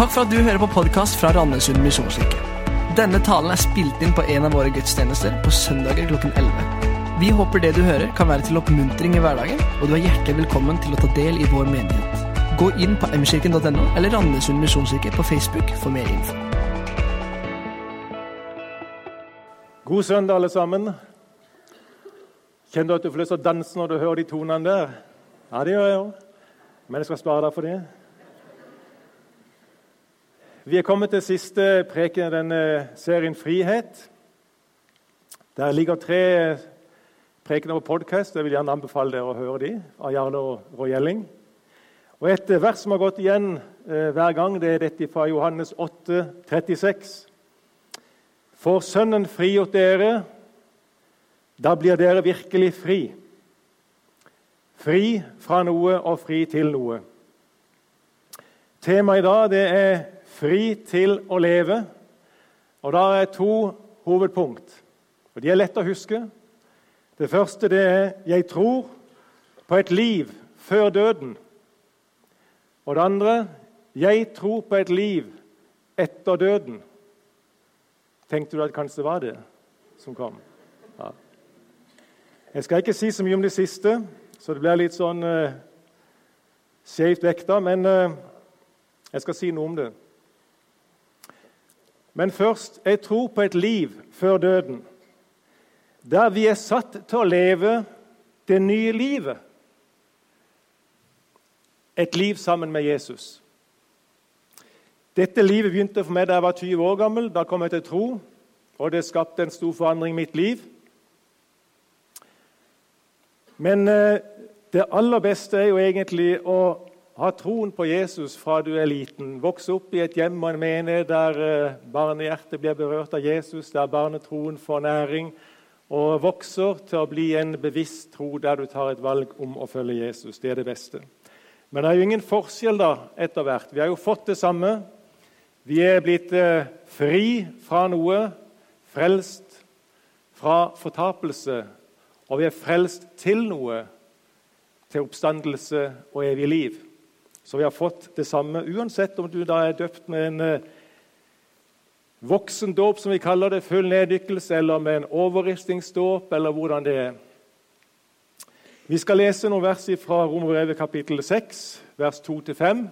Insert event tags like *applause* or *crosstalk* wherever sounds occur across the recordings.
Takk for at du hører på podkast fra Randesund misjonskirke. Denne talen er spilt inn på en av våre gudstjenester på søndager klokken 11. Vi håper det du hører, kan være til oppmuntring i hverdagen, og du er hjertelig velkommen til å ta del i vår menighet. Gå inn på mkirken.no eller Randesund misjonskirke på Facebook for mer info. God søndag, alle sammen. Kjenner du at du får lyst til å danse når du hører de tonene der? Ja, det gjør jeg òg. Men jeg skal spare deg for det. Vi er kommet til siste preken i denne serien Frihet. Der ligger tre prekener på podkast. Jeg vil gjerne anbefale dere å høre de, av Jarle og Roy Elling. Og Et vers som har gått igjen eh, hver gang, det er dette fra Johannes 8, 36. Får Sønnen frigjort dere, da blir dere virkelig fri. Fri fra noe og fri til noe. Temaet i dag det er 'fri til å leve'. Og Da er to hovedpunkt. Og De er lette å huske. Det første det er 'jeg tror på et liv før døden'. Og det andre 'jeg tror på et liv etter døden'. Tenkte du at kanskje det var det som kom? Ja. Jeg skal ikke si så mye om det siste, så det blir litt sånn uh, skjevt vekta, men uh, jeg skal si noe om det. Men først jeg tror på et liv før døden, der vi er satt til å leve det nye livet. Et liv sammen med Jesus. Dette livet begynte for meg da jeg var 20 år gammel. Da kom jeg til tro, og det skapte en stor forandring i mitt liv. Men eh, det aller beste er jo egentlig å ha troen på Jesus fra du er liten. Vokse opp i et hjem og en menighet der eh, barnehjertet blir berørt av Jesus, der barnetroen får næring og vokser til å bli en bevisst tro der du tar et valg om å følge Jesus. Det er det beste. Men det er jo ingen forskjell da etter hvert. Vi har jo fått det samme. Vi er blitt eh, fri fra noe, frelst fra fortapelse, og vi er frelst til noe, til oppstandelse og evig liv. Så vi har fått det samme, uansett om du da er døpt med en eh, voksendåp, som vi kaller det, full neddykkelse, eller med en overristingsdåp, eller hvordan det er. Vi skal lese noen vers fra Romerbrevet kapittel 6, vers 2-5.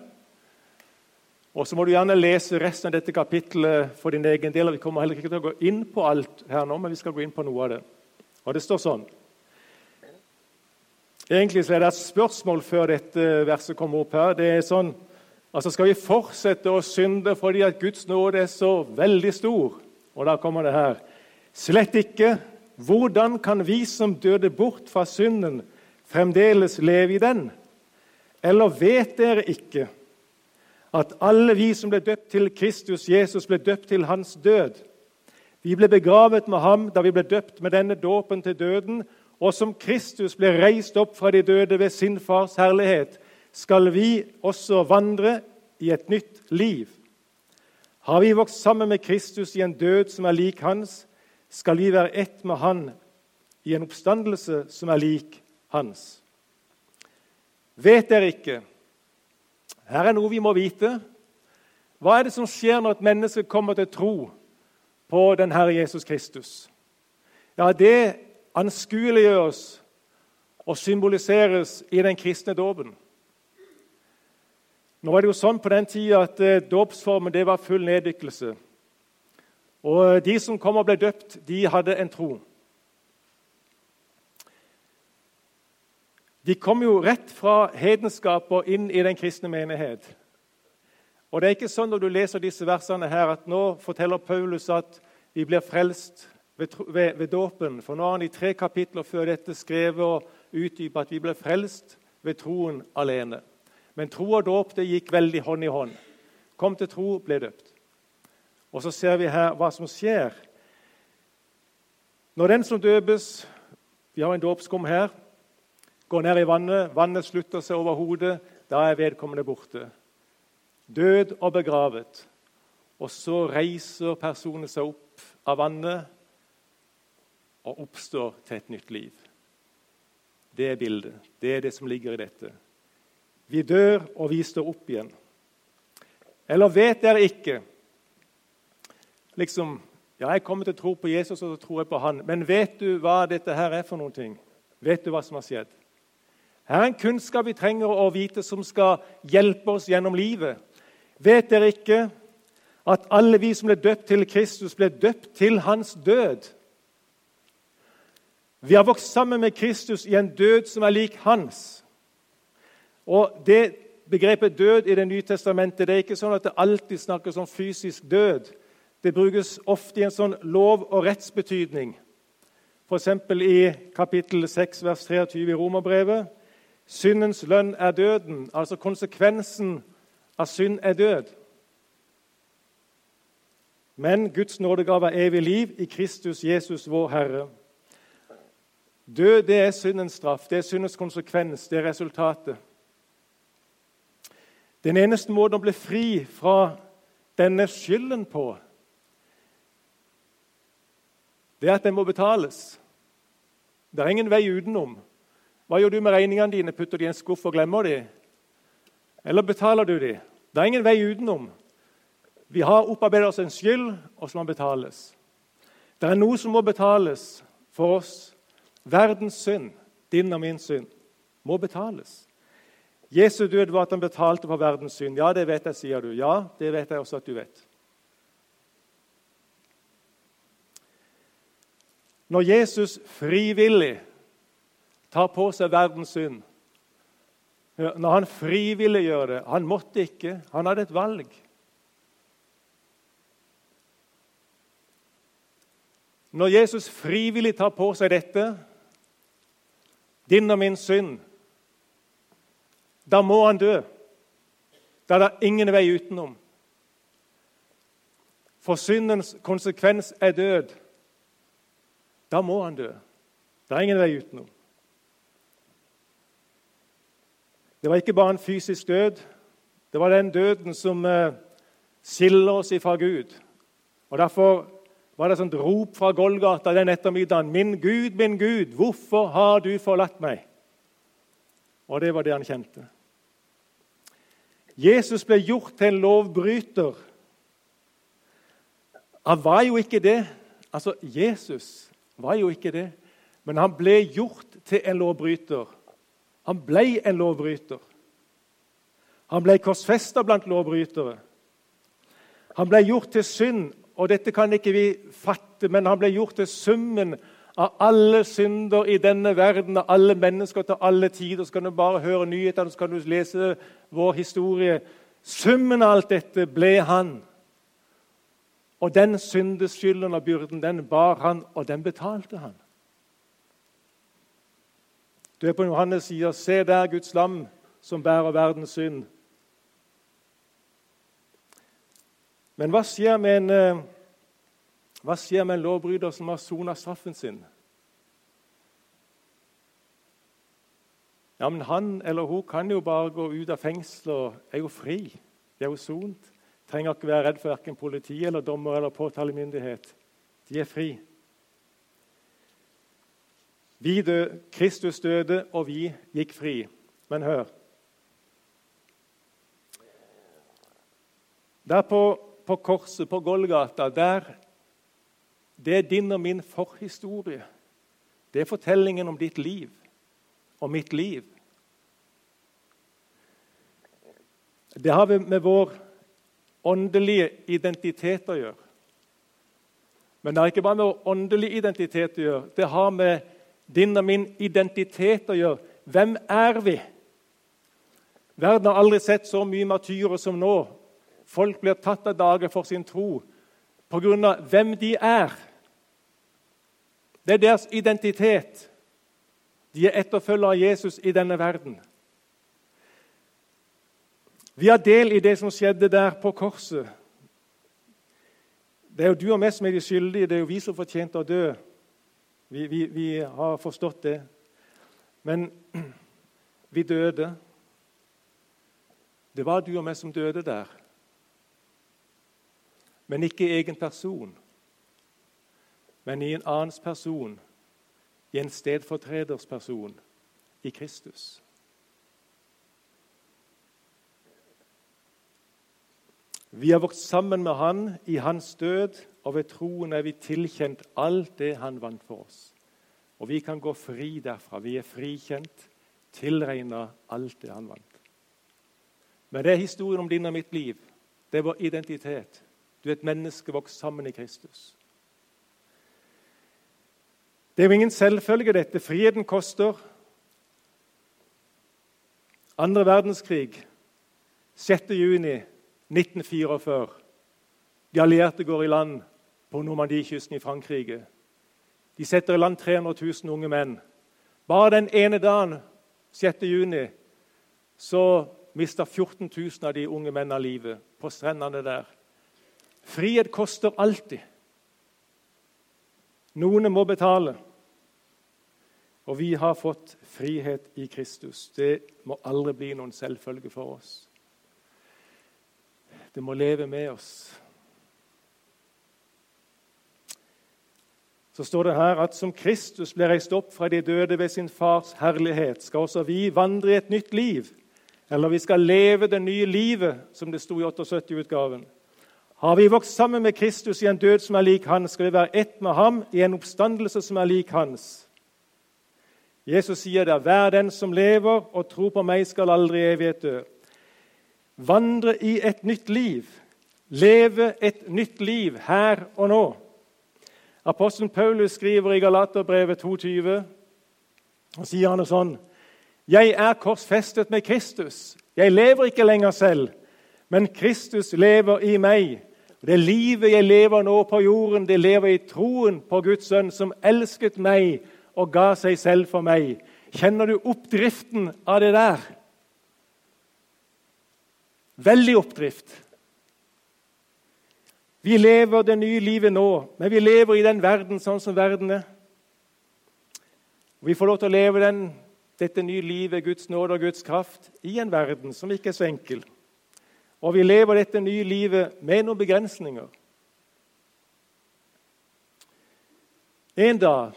Og så må du gjerne lese resten av dette kapittelet for din egen del. og Vi kommer heller ikke til å gå inn på alt her nå, men vi skal gå inn på noe av det. Og det står sånn Egentlig så er det et spørsmål før dette verset kommer opp her. Det er sånn, altså Skal vi fortsette å synde fordi at Guds nåde er så veldig stor? Og da kommer det her. Slett ikke. Hvordan kan vi som døde bort fra synden, fremdeles leve i den? Eller vet dere ikke at alle vi som ble døpt til Kristus Jesus, ble døpt til hans død? Vi ble begravet med ham da vi ble døpt med denne dåpen til døden, og som Kristus ble reist opp fra de døde ved sin fars herlighet, skal vi også vandre i et nytt liv. Har vi vokst sammen med Kristus i en død som er lik hans, skal vi være ett med han i en oppstandelse som er lik hans. Vet dere ikke? Her er noe vi må vite. Hva er det som skjer når et menneske kommer til tro på den Herre Jesus Kristus? Ja, Det anskueliggjøres og symboliseres i den kristne dåpen. Nå var det jo sånn på den tida at eh, Dåpsformen var full neddykkelse. Og eh, De som kom og ble døpt, de hadde en tro. De kom jo rett fra hedenskap og inn i den kristne menighet. Og det er ikke sånn når du leser disse versene her, at nå forteller Paulus at vi blir frelst ved, ved, ved dåpen. For nå har han i tre kapitler før dette skrevet og utdypet at vi ble frelst ved troen alene. Men tro og dåp det gikk veldig hånd i hånd. Kom til tro, ble døpt. Og så ser vi her hva som skjer. Når den som døpes Vi har en dåpskum her. Går ned i vannet, vannet slutter seg over hodet. Da er vedkommende borte. Død og begravet. Og så reiser personen seg opp av vannet og oppstår til et nytt liv. Det er bildet. Det er det som ligger i dette. Vi dør, og vi står opp igjen. Eller vet dere ikke Liksom Ja, jeg kommer til å tro på Jesus, og så tror jeg på han. Men vet du hva dette her er for noen ting? Vet du hva som har skjedd? Her er en kunnskap vi trenger å vite, som skal hjelpe oss gjennom livet. Vet dere ikke at alle vi som ble døpt til Kristus, ble døpt til hans død? Vi har vokst sammen med Kristus i en død som er lik hans. Og det Begrepet død i Det nye testamentet det er ikke sånn at det alltid snakkes om fysisk død. Det brukes ofte i en sånn lov- og rettsbetydning. F.eks. i kapittel 6, vers 23 i Romerbrevet. Syndens lønn er døden. Altså konsekvensen av synd er død. Men Guds nådegave er evig liv i Kristus Jesus, vår Herre. Død det er syndens straff, det er syndens konsekvens, det er resultatet. Den eneste måten å bli fri fra denne skylden på, det er at den må betales. Det er ingen vei utenom. Hva gjør du med regningene dine? Putter de i en skuff og glemmer de? Eller betaler du de? Det er ingen vei utenom. Vi har opparbeidet oss en skyld, og så må betales. Det er noe som må betales for oss. Verdens synd, din og min synd, må betales. Jesu død var at han betalte for verdens synd. Ja, det vet jeg, sier du. Ja, det vet jeg også at du vet. Når Jesus frivillig tar på seg verdens synd Når han frivillig gjør det Han måtte ikke, han hadde et valg. Når Jesus frivillig tar på seg dette, din og min synd, da må han dø. Da er det ingen vei utenom. For syndens konsekvens er død. Da må han dø. Det er ingen vei utenom. Det var ikke bare en fysisk død. Det var den døden som eh, skiller oss ifra Gud. Og Derfor var det et sånt rop fra Golgata den ettermiddagen. 'Min Gud, min Gud, hvorfor har du forlatt meg?' Og det var det han kjente. Jesus ble gjort til en lovbryter. Han var jo ikke det. Altså, Jesus var jo ikke det. Men han ble gjort til en lovbryter. Han ble en lovbryter. Han ble korsfesta blant lovbrytere. Han ble gjort til synd, og dette kan ikke vi fatte, men han ble gjort til summen av alle synder i denne verden, av alle mennesker til alle tider. Så kan du bare høre nyhetene, så kan du lese vår historie. Summen av alt dette ble han. Og den syndeskylden og byrden, den bar han, og den betalte han. Du er på Johannes sier, 'Se der Guds lam som bærer verdens synd'. Men hva skjer med en eh, hva skjer med en lovbryter som har sona straffen sin? Ja, men Han eller hun kan jo bare gå ut av fengselet og er jo fri. Det er jo sont. Trenger ikke være redd for verken politi eller dommer eller påtalemyndighet. De er fri. Vi døde, Kristus døde, og vi gikk fri. Men hør Der på, korset, på Golgata, der det er din og min forhistorie. Det er fortellingen om ditt liv og mitt liv. Det har vi med vår åndelige identitet å gjøre. Men det har ikke bare med vår åndelige identitet å gjøre. Det har med din og min identitet å gjøre. Hvem er vi? Verden har aldri sett så mye martyrer som nå. Folk blir tatt av dage for sin tro pga. hvem de er. Det er deres identitet. De er etterfølgere av Jesus i denne verden. Vi har del i det som skjedde der på korset. Det er jo du og meg som er de skyldige. Det er jo vi som fortjente å dø. Vi, vi, vi har forstått det. Men *clears throat* vi døde. Det var du og meg som døde der. Men ikke i egen person men i en annens person, i en stedfortreders person, i Kristus. Vi har vokst sammen med Han i Hans død, og ved troen er vi tilkjent alt det Han vant for oss. Og vi kan gå fri derfra. Vi er frikjent, tilregna alt det Han vant. Men det er historien om din og mitt liv. Det er vår identitet. Du er et menneske vokst sammen i Kristus. Det er jo ingen selvfølge, dette. Friheten koster. Andre verdenskrig, 6.6.1944. De allierte går i land på Normandiekysten i Frankrike. De setter i land 300 000 unge menn. Bare den ene dagen, 6.6, så mista 14 000 av de unge mennene livet på strendene der. Frihet koster alltid. Noen må betale. Og vi har fått frihet i Kristus. Det må aldri bli noen selvfølge for oss. Det må leve med oss. Så står det her at som Kristus ble reist opp fra de døde ved sin fars herlighet, skal også vi vandre i et nytt liv. Eller vi skal leve det nye livet, som det sto i 78-utgaven. Har vi vokst sammen med Kristus i en død som er lik hans, skal vi være ett med ham i en oppstandelse som er lik hans. Jesus sier det, 'Hver den som lever og tror på meg, skal aldri evighet dø'. Vandre i et nytt liv. Leve et nytt liv her og nå. Apostelen Paulus skriver i Galaterbrevet 22, og sier han det sånn Jeg er korsfestet med Kristus. Jeg lever ikke lenger selv, men Kristus lever i meg. Det livet jeg lever nå på jorden, det lever i troen på Guds sønn, som elsket meg og ga seg selv for meg. Kjenner du oppdriften av det der? Veldig oppdrift. Vi lever det nye livet nå, men vi lever i den verden sånn som verden er. Vi får lov til å leve den, dette nye livet, Guds nåde og Guds kraft, i en verden som ikke er så enkel. Og vi lever dette nye livet med noen begrensninger. En dag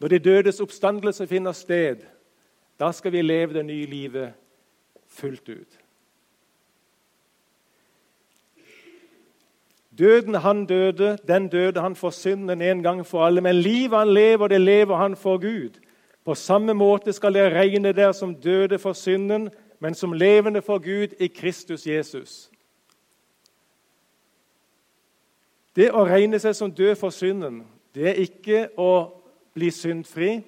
når de dødes oppstandelse finner sted, da skal vi leve det nye livet fullt ut. Døden han døde, den døde han for synden en gang for alle. Men livet han lever, det lever han for Gud. På samme måte skal dere regne der som døde for synden, men som levende for Gud i Kristus Jesus. Det å regne seg som død for synden, det er ikke å bli syndfri.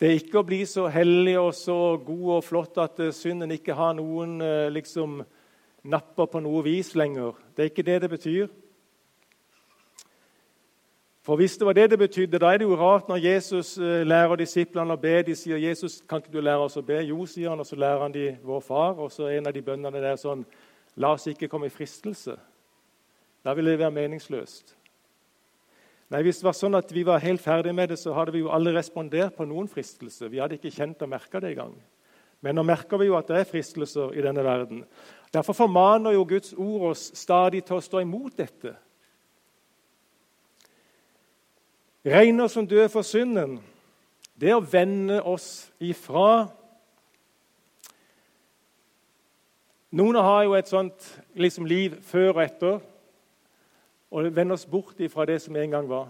Det er ikke å bli så hellig og så god og flott at eh, synden ikke har noen eh, liksom, napper på noe vis lenger. Det er ikke det det betyr. For Hvis det var det det betydde, da er det jo rart når Jesus eh, lærer disiplene å be. De sier 'Jesus, kan ikke du lære oss å be?' Jo, sier han, og så lærer han de vår far. Og så er en av de bønnene der sånn 'La oss ikke komme i fristelse'. Da ville det være meningsløst. Nei, Hvis det var sånn at vi var helt ferdig med det, så hadde vi jo aldri respondert på noen fristelse. Vi hadde ikke kjent og merka det engang. Men nå merker vi jo at det er fristelser i denne verden. Derfor formaner jo Guds ord oss stadig til å stå imot dette. Regner som døde for synden, det er å vende oss ifra Noen har jo et sånt liksom, liv før og etter og vende oss bort fra det som en gang var.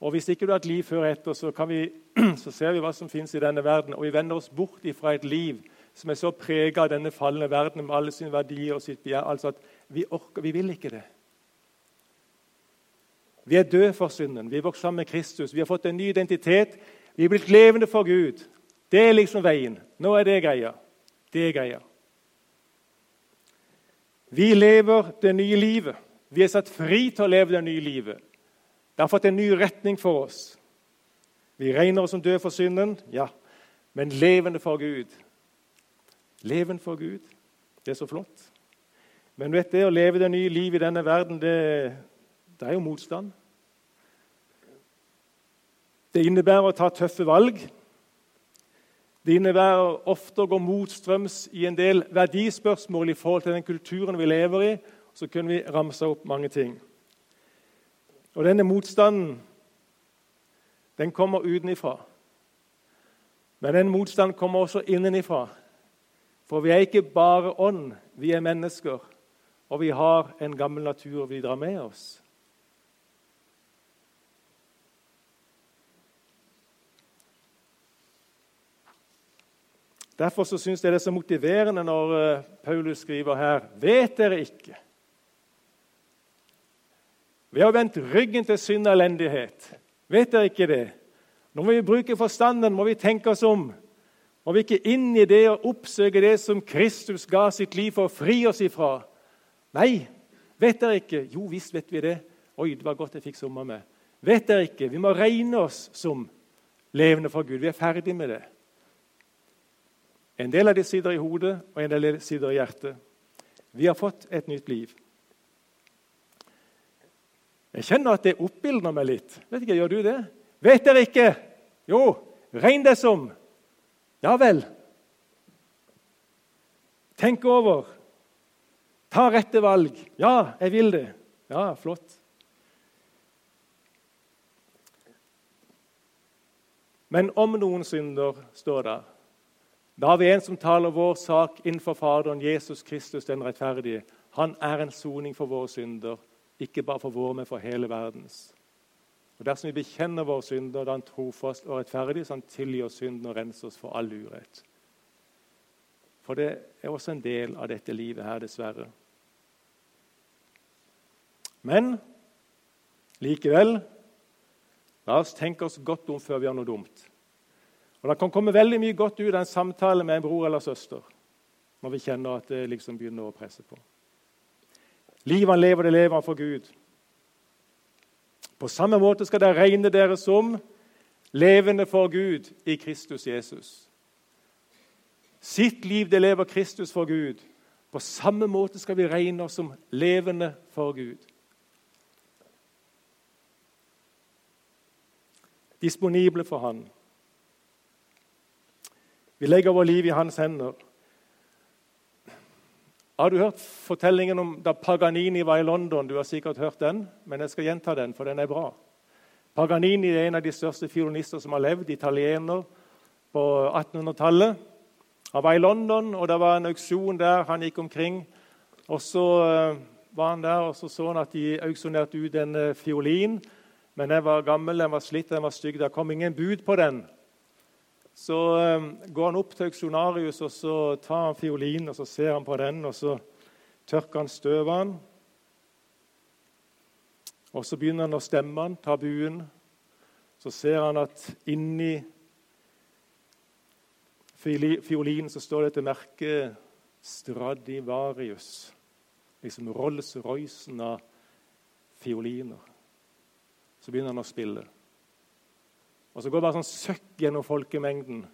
Og Hvis ikke du har et liv før og etter, så, vi, *clears throat* så ser vi hva som fins i denne verden. Og vi vender oss bort fra et liv som er så prega av denne falne verden med alle sine verdier og sitt begjær. Altså at vi orker, vi vil ikke det. Vi er døde for synden. Vi er vokst sammen med Kristus. Vi har fått en ny identitet. Vi er blitt levende for Gud. Det er liksom veien. Nå er det greia. Det er greia. Vi lever det nye livet. Vi er satt fri til å leve det nye livet. Det har fått en ny retning for oss. Vi regner oss som døde for synden, ja, men levende for Gud. Levende for Gud. Det er så flott. Men vet det å leve det nye livet i denne verden, det, det er jo motstand. Det innebærer å ta tøffe valg. Det innebærer ofte å gå motstrøms i en del verdispørsmål i forhold til den kulturen vi lever i, så kunne vi ramse opp mange ting. Og denne motstanden den kommer utenifra. Men den motstanden kommer også innenifra. For vi er ikke bare ånd, vi er mennesker. og vi har en gammel natur vi drar med oss. Derfor så syns jeg det er så motiverende når eh, Paulus skriver her Vet dere ikke? Vi har vendt ryggen til synd og elendighet. Vet dere ikke det? Nå må vi bruke forstanden, må vi tenke oss om. Må vi ikke inn i det og oppsøke det som Kristus ga sitt liv for å fri oss ifra? Nei, vet dere ikke? Jo visst vet vi det. Oi, det var godt jeg fikk sommer med. Vet dere ikke? Vi må regne oss som levende for Gud. Vi er ferdig med det. En del av det sitter i hodet, og en del sitter i hjertet. Vi har fått et nytt liv. Jeg kjenner at det oppildner meg litt. Vet ikke, Gjør du det? Vet dere ikke? Jo, regn det som. Ja vel. Tenk over. Ta rette valg. Ja, jeg vil det. Ja, flott. Men om noen synder, står der, da har vi en som taler vår sak innenfor Faderen, Jesus Kristus den rettferdige. Han er en soning for våre synder, ikke bare for våre, men for hele verdens. Og Dersom vi bekjenner våre synder, da er han trofast og rettferdig, så han tilgir synden og renser oss for all urett. For det er også en del av dette livet her, dessverre. Men likevel La oss tenke oss godt om før vi gjør noe dumt. Og Det kan komme veldig mye godt ut av en samtale med en bror eller søster når vi kjenner at det liksom begynner å presse på. Livet han lever, det lever han for Gud. På samme måte skal dere regne dere som levende for Gud i Kristus Jesus. Sitt liv det lever Kristus for Gud. På samme måte skal vi regne oss som levende for Gud. Disponible for Han. Vi legger vår liv i hans hender. Har du hørt fortellingen om da Paganini var i London? Du har sikkert hørt den, men jeg skal gjenta den, for den er bra. Paganini er en av de største fiolinister som har levd, italiener på 1800-tallet. Han var i London, og det var en auksjon der. Han gikk omkring. og Så uh, var han der, og så så han at de auksjonerte ut en uh, fiolin. Men den var gammel, den var slitt, den var stygg. Det kom ingen bud på den. Så um, går han opp til auksjonarius og så tar han fiolinen og så ser han på den. og Så tørker han støv av den. Og så begynner han å stemme den, ta buen. Så ser han at inni fiolinen så står det et merke Stradivarius. Liksom Rolls-Roycen av fioliner. Så begynner han å spille. Og så går det bare sånn søkk gjennom folkemengden.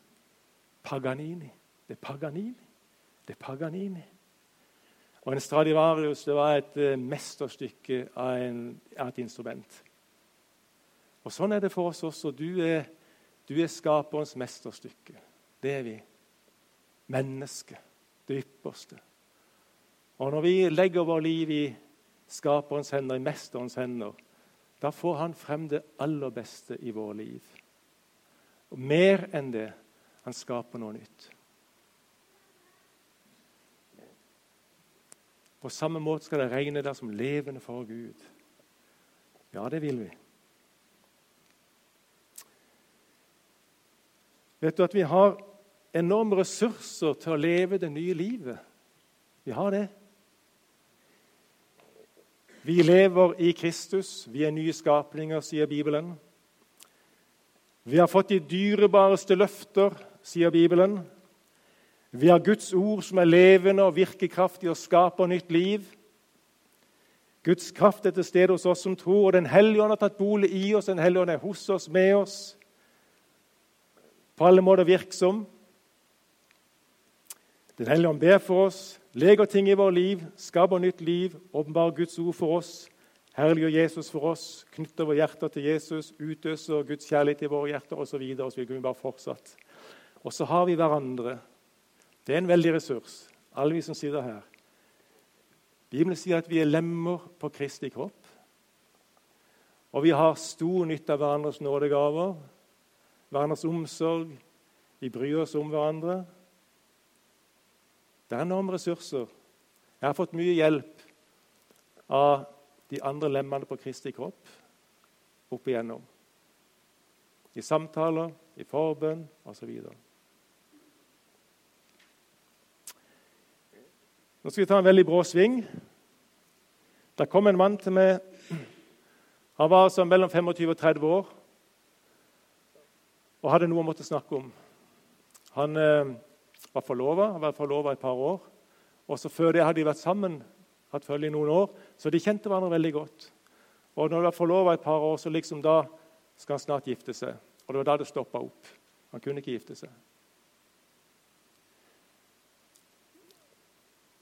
Paganini. Det er Paganini. Det er Paganini. Og en Stradivarius det var et uh, mesterstykke av, en, av, et instrument. Og Sånn er det for oss også. Du er, du er skaperens mesterstykke. Det er vi. Mennesket. Det ypperste. Og når vi legger vår liv i skaperens hender, i mesterens hender, da får han frem det aller beste i vårt liv. Og mer enn det han skaper noe nytt. På samme måte skal det regne der som levende for Gud. Ja, det vil vi. Vet du at vi har enorme ressurser til å leve det nye livet? Vi har det. Vi lever i Kristus. Vi er nye skapninger, sier Bibelen. Vi har fått de dyrebareste løfter, sier Bibelen. Vi har Guds ord som er levende og virkekraftig og skaper nytt liv. Guds kraft er til stede hos oss som tror, og Den hellige ånd har tatt bolig i oss. Den hellige ånd er hos oss, med oss, på alle måter virksom. Den hellige ånd ber for oss, leger ting i vårt liv, skaper nytt liv, åpenbarer Guds ord for oss herliggjør Jesus for oss, knytter våre hjerter til Jesus, utøser Guds kjærlighet i våre hjerter osv. Og, så kunne vi bare fortsatt. Og så har vi hverandre. Det er en veldig ressurs, alle vi som sitter her. Bibelen sier at vi er lemmer på Kristi kropp. Og vi har stor nytte av hverandres nådegaver, hverandres omsorg. Vi bryr oss om hverandre. Det er enorme ressurser. Jeg har fått mye hjelp av de andre lemmene på Kristi kropp opp igjennom. I samtaler, i forbønn osv. Nå skal vi ta en veldig brå sving. Der kom en mann til meg. Han var altså mellom 25 og 30 år og hadde noe å måtte snakke om. Han eh, var forlova, var forlova et par år. Og så Før det hadde de vært sammen hatt følge i noen år, så de kjente hverandre veldig godt. Og når de var forlova et par år, så liksom da skal han snart gifte seg. Og Det var da det stoppa opp. Han kunne ikke gifte seg.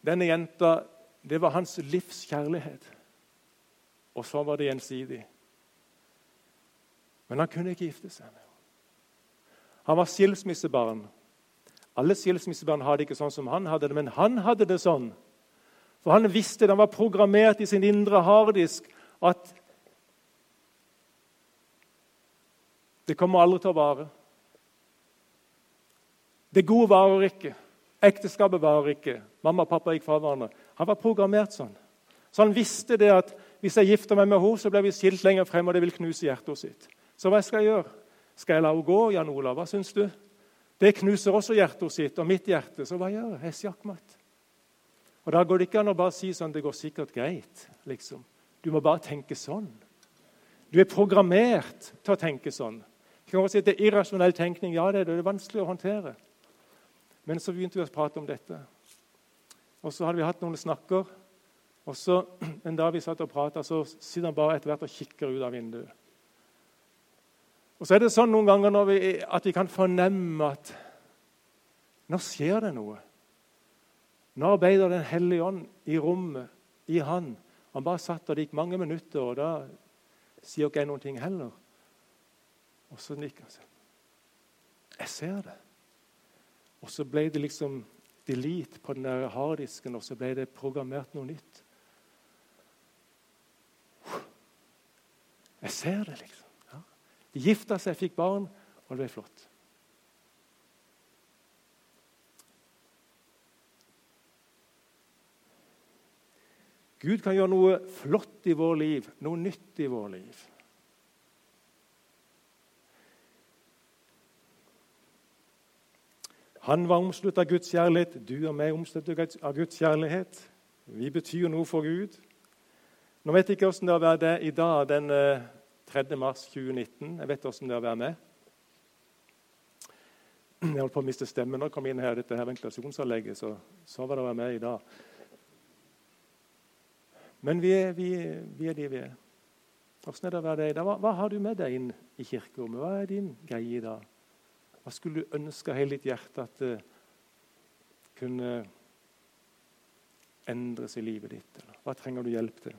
Denne jenta, det var hans livs kjærlighet. Og så var det gjensidig. Men han kunne ikke gifte seg. Han var skilsmissebarn. Alle skilsmissebarn hadde ikke sånn som han hadde det, men han hadde det sånn. For han visste, han var programmert i sin indre harddisk, at det kommer aldri til å vare. Det gode varer ikke. Ekteskapet varer ikke. Mamma og pappa gikk fra hverandre. Han var programmert sånn. Så han visste det at hvis jeg gifter meg med henne, så blir vi skilt lenger frem, og det vil knuse hjertet sitt. Så hva skal jeg gjøre? Skal jeg la henne gå? Jan Olav, hva syns du? Det knuser også hjertet sitt og mitt hjerte, så hva gjør jeg? Sjakkmatt. Og Da går det ikke an å bare si sånn Det går sikkert greit. liksom. Du må bare tenke sånn. Du er programmert til å tenke sånn. Du kan også si at Det er irrasjonell tenkning. Ja, det er, det er vanskelig å håndtere. Men så begynte vi å prate om dette. Og så hadde vi hatt noen snakker. Og så *clears throat* En dag vi satt og prata, så sitter han bare etter hvert og kikker ut av vinduet. Og så er det sånn noen ganger vi, at vi kan fornemme at nå skjer det noe. Nå arbeider Den hellige ånd i rommet, i Han. Han bare satt der det gikk mange minutter, og da sier ikke jeg noen ting heller. Og så nikker han. seg. Jeg ser det. Og så ble det liksom delete på den der harddisken, og så ble det programmert noe nytt. Jeg ser det, liksom. De gifta seg, fikk barn, og det ble flott. Gud kan gjøre noe flott i vår liv, noe nytt i vår liv. Han var omsluttet av Guds kjærlighet. Du og meg er omsluttet av Guds kjærlighet. Vi betyr noe for Gud. Nå vet jeg ikke hvordan det har vært det i dag, den eh, 3. mars 2019. Jeg vet åssen det har vært med. Jeg holdt på å miste stemmen da jeg kom inn her dette her ventilasjonsanlegget. Så, så var det å være med i dag. Men vi er, vi, vi er de vi er. Åssen er det å være deg? Hva, hva, har du med deg inn i kirkerommet? Hva er din greie i dag? Hva skulle du ønske av hele ditt hjerte at det kunne endres i livet ditt? Eller? Hva trenger du hjelp til?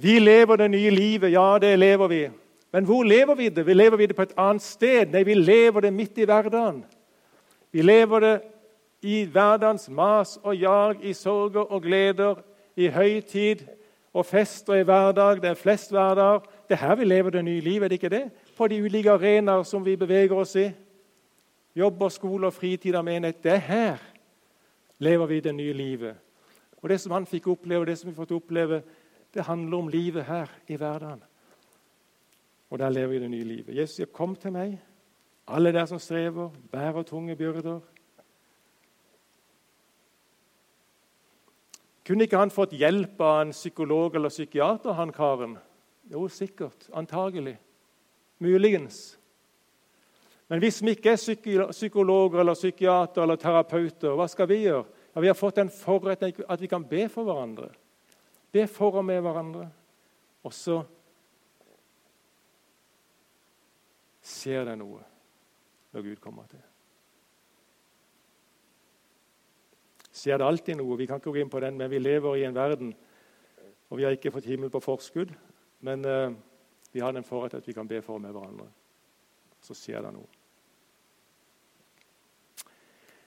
Vi lever det nye livet. Ja, det lever vi. Men hvor lever vi det? Vi lever vi det på et annet sted. Nei, vi lever det midt i hverdagen. Vi lever det i hverdagens mas og jag, i sorger og gleder, i høytid og fest og i hverdag. Det er flest hverdager. Det er her vi lever det nye livet, er det ikke det? På de ulike arenaer som vi beveger oss i. Jobb og skole og fritid og menighet. Det er her lever vi det nye livet. Og det som han fikk oppleve, det som vi har fått oppleve, det handler om livet her i hverdagen. Og der lever vi det nye livet. Jesus sier, 'Kom til meg, alle der som strever, bærer tunge byrder.' Kunne ikke han fått hjelp av en psykolog eller psykiater, han karen? Jo, sikkert. Antagelig. Muligens. Men hvis vi ikke er psykologer eller psykiater eller terapeuter, hva skal vi gjøre? Ja, vi har fått en forretten at vi kan be for hverandre. Be for og med hverandre. Og så ser det noe når Gud kommer til. Ser det alltid noe? Vi kan ikke gå inn på den, men vi lever i en verden og Vi har ikke fått himmel på forskudd, men eh, vi har den forrett at vi kan be for med hverandre. Så skjer det noe.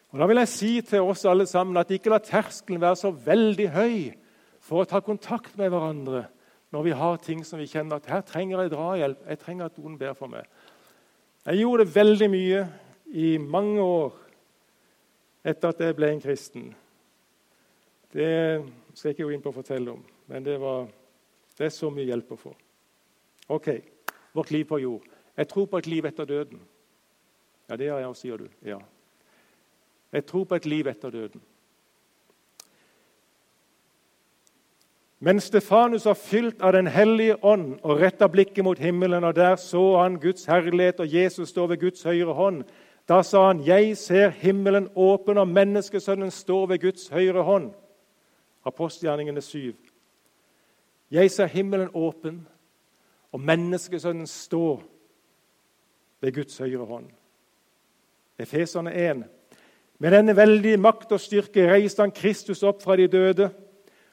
Og Da vil jeg si til oss alle sammen at ikke la terskelen være så veldig høy for å ta kontakt med hverandre når vi har ting som vi kjenner at her trenger jeg drahjelp. Jeg trenger at noen ber for meg. Jeg gjorde det veldig mye i mange år etter at jeg ble en kristen. Det skal jeg ikke gå inn på å fortelle om, men det, var, det er så mye hjelp å få. Ok, vårt liv på jord. Jeg tror på et liv etter døden. Ja, det har jeg òg, sier du. Ja. Jeg tror på et liv etter døden. Men Stefanus var fylt av Den hellige ånd og retta blikket mot himmelen, og der så han Guds herlighet og Jesus stå ved Guds høyre hånd. Da sa han, 'Jeg ser himmelen åpen, og menneskesønnen står ved Guds høyre hånd.' Apostelgjerningene 7. Jeg ser himmelen åpen, og menneskesønnen står ved Guds høyre hånd. Efeserne 1. Med denne veldige makt og styrke reiste han Kristus opp fra de døde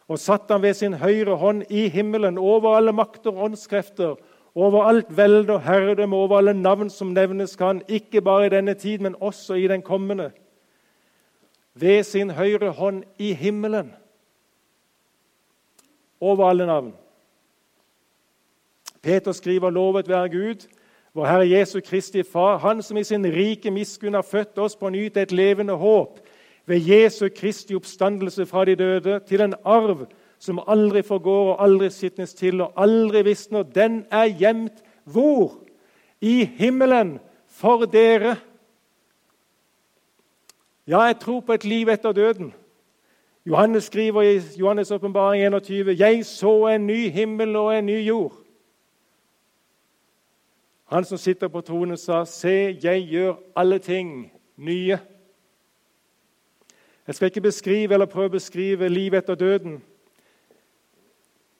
og satte han ved sin høyre hånd i himmelen over alle makter og åndskrefter, over alt velde og herredømme, over alle navn som nevnes kan, ikke bare i denne tid, men også i den kommende. Ved sin høyre hånd i himmelen, over alle navn. Peter skriver, 'Lovet være Gud', vår Herre Jesu Kristi Far, Han som i sin rike miskunn har født oss på ny til et levende håp ved Jesu Kristi oppstandelse fra de døde, til en arv som aldri forgår og aldri skitnes til og aldri visner. Den er gjemt hvor? I himmelen for dere. Ja, jeg tror på et liv etter døden. Johannes skriver i Johannes' åpenbaring 21.: Jeg så en ny himmel og en ny jord. Han som sitter på tronen, sa, 'Se, jeg gjør alle ting nye'. Jeg skal ikke beskrive eller prøve å beskrive livet etter døden.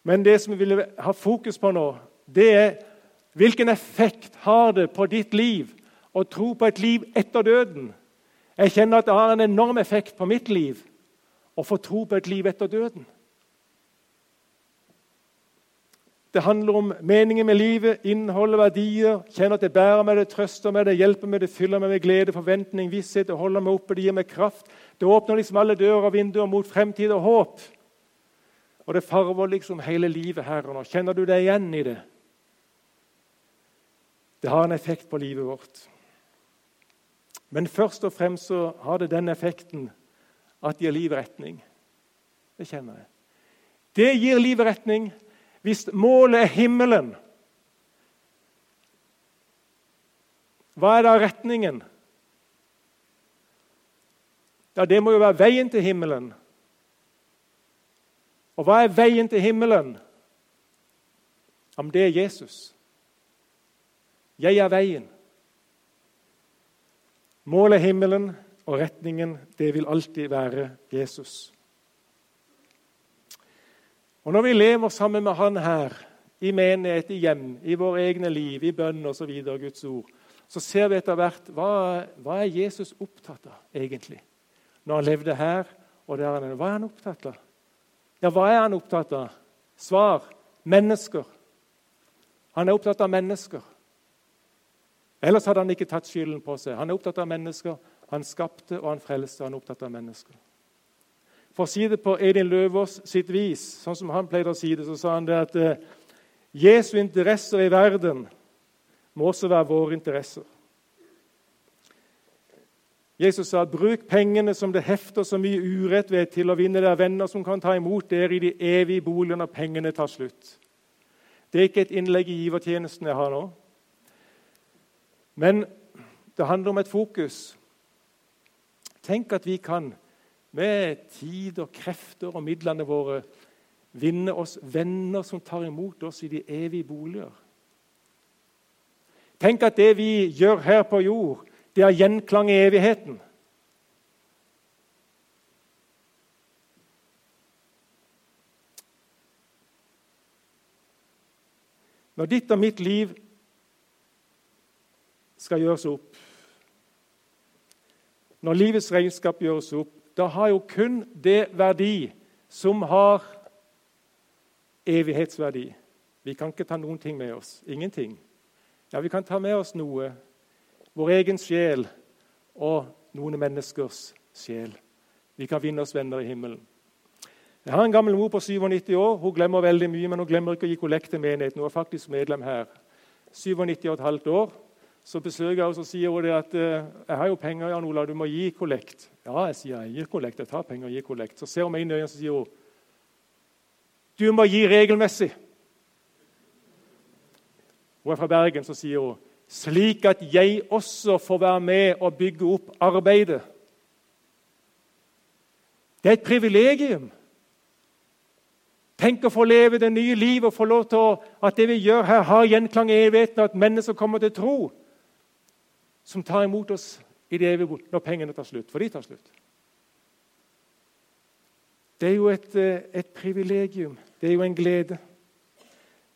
Men det som vi vil ha fokus på nå, det er hvilken effekt har det på ditt liv å tro på et liv etter døden? Jeg kjenner at det har en enorm effekt på mitt liv å få tro på et liv etter døden. Det handler om meningen med livet, innhold og verdier. Kjenner at det bærer meg, det trøster meg, det hjelper meg, det fyller meg med glede, forventning, visshet. Det holder meg oppe, det gir meg kraft. Det åpner liksom alle dører og vinduer mot fremtid og håp. Og det farver liksom hele livet her og nå. Kjenner du deg igjen i det? Det har en effekt på livet vårt. Men først og fremst så har det den effekten at det gir livet retning. Det kjenner jeg. Det gir livet retning hvis målet er himmelen. Hva er da retningen? Ja, det må jo være veien til himmelen. Og hva er veien til himmelen? Om det er Jesus. Jeg er veien. Målet er himmelen, og retningen det vil alltid være Jesus. Og Når vi lever sammen med Han her, i menighet, i hjem, i våre egne liv, i bønn osv., Guds ord, så ser vi etter hvert hva, hva er Jesus opptatt av egentlig når han levde her og der han er. Hva er han opptatt av? Ja, hva er han opptatt av? Svar mennesker. Han er opptatt av mennesker. Ellers hadde han ikke tatt skylden på seg. Han er opptatt av mennesker. Han skapte og han frelste. Han er opptatt av mennesker. For å si det på Edin Løvaas sitt vis, sånn som han pleide å si det, så sa han det at eh, Jesu interesser i verden må også være våre interesser. Jesus sa bruk pengene som det hefter så mye urett ved, til å vinne dere venner som kan ta imot dere i de evige boligene når pengene tar slutt. Det er ikke et innlegg i givertjenesten jeg har nå. Men det handler om et fokus. Tenk at vi kan, med tid og krefter og midlene våre, vinne oss venner som tar imot oss i de evige boliger. Tenk at det vi gjør her på jord, det har gjenklang i evigheten. Når ditt og mitt liv skal gjøres opp, når livets regnskap gjøres opp, da har jo kun det verdi som har evighetsverdi. Vi kan ikke ta noen ting med oss. Ingenting. Ja, vi kan ta med oss noe, vår egen sjel og noen menneskers sjel. Vi kan vinne oss venner i himmelen. Jeg har en gammel mor på 97 år. Hun glemmer veldig mye, men hun glemmer ikke å gi kollekt til menigheten. Hun er faktisk medlem her. 97,5 år. så besøker jeg henne og sier hun at eh, 'Jeg har jo penger, Jan Olav, du må gi kollekt.' Ja, jeg sier jeg gir kollekt. Jeg tar penger og gir kollekt. Så ser hun meg inn i øynene og sier hun, 'Du må gi regelmessig.' Hun er fra Bergen, så sier hun, 'Slik at jeg også får være med og bygge opp arbeidet.' Det er et privilegium. Tenk å få leve det nye livet og få lov til å, at det vi gjør her, har gjenklang i evigheten, at mennesker kommer til tro som tar imot oss i det evige når pengene tar slutt. For de tar slutt. Det er jo et, eh, et privilegium. Det er jo en glede.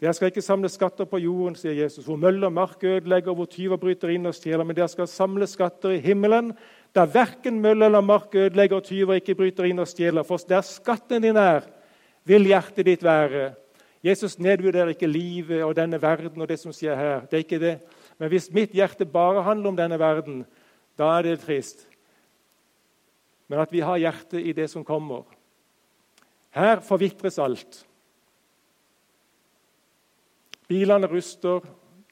Dere skal ikke samle skatter på jorden, sier Jesus, hvor møller mark ødelegger, hvor tyver bryter inn og stjeler. Men dere skal samle skatter i himmelen, der verken møller eller mark ødelegger og tyver ikke bryter inn og stjeler. For der skatten din er, vil hjertet ditt være. Jesus nedvurderer ikke livet og denne verden og det som skjer her. Det er ikke det. Men hvis mitt hjerte bare handler om denne verden, da er det trist. Men at vi har hjertet i det som kommer. Her forvitres alt. Bilene ruster,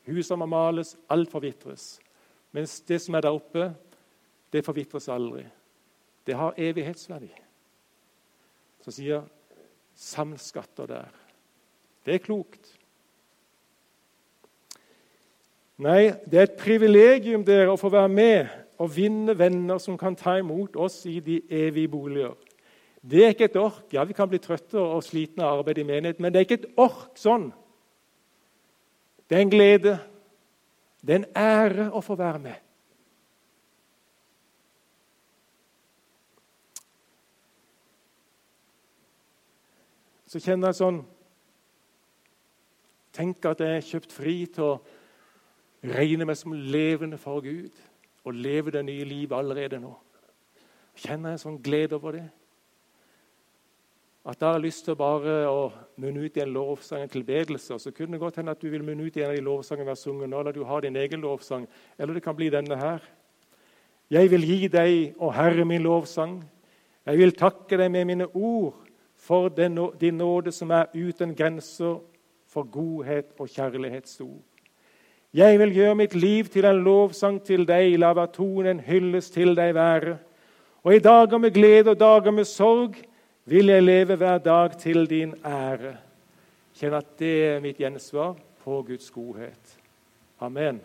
husene må males, alt forvitres. Mens det som er der oppe, det forvitres aldri. Det har evighetsverdi. Så sier samskatter der. Det er klokt. Nei, det er et privilegium dere å få være med og vinne venner som kan ta imot oss i de evige boliger. Det er ikke et ork. Ja, vi kan bli trøtte og slitne av arbeid i menighet, men det er ikke et ork sånn. Det er en glede. Det er en ære å få være med. Så kjenner jeg sånn Tenk at jeg er kjøpt fri til å regne meg som levende for Gud og leve det nye livet allerede nå. Kjenner jeg sånn glede over det? At da har jeg lyst til bare å munne ut i en lovsang, en tilbedelse. Så kunne det godt hende at du vil munne ut i en av de lovsangene vi har sunget nå, eller du har din egen lovsang. Eller det kan bli denne her. Jeg vil gi deg, å Herre, min lovsang. Jeg vil takke deg med mine ord for din nåde som er uten grenser, for godhet og kjærlighet stor. Jeg vil gjøre mitt liv til en lovsang til deg, la hver tone en hyllest til deg være. Og i dager med glede og dager med sorg vil jeg leve hver dag til din ære. Kjenn at det er mitt gjensvar på Guds godhet. Amen.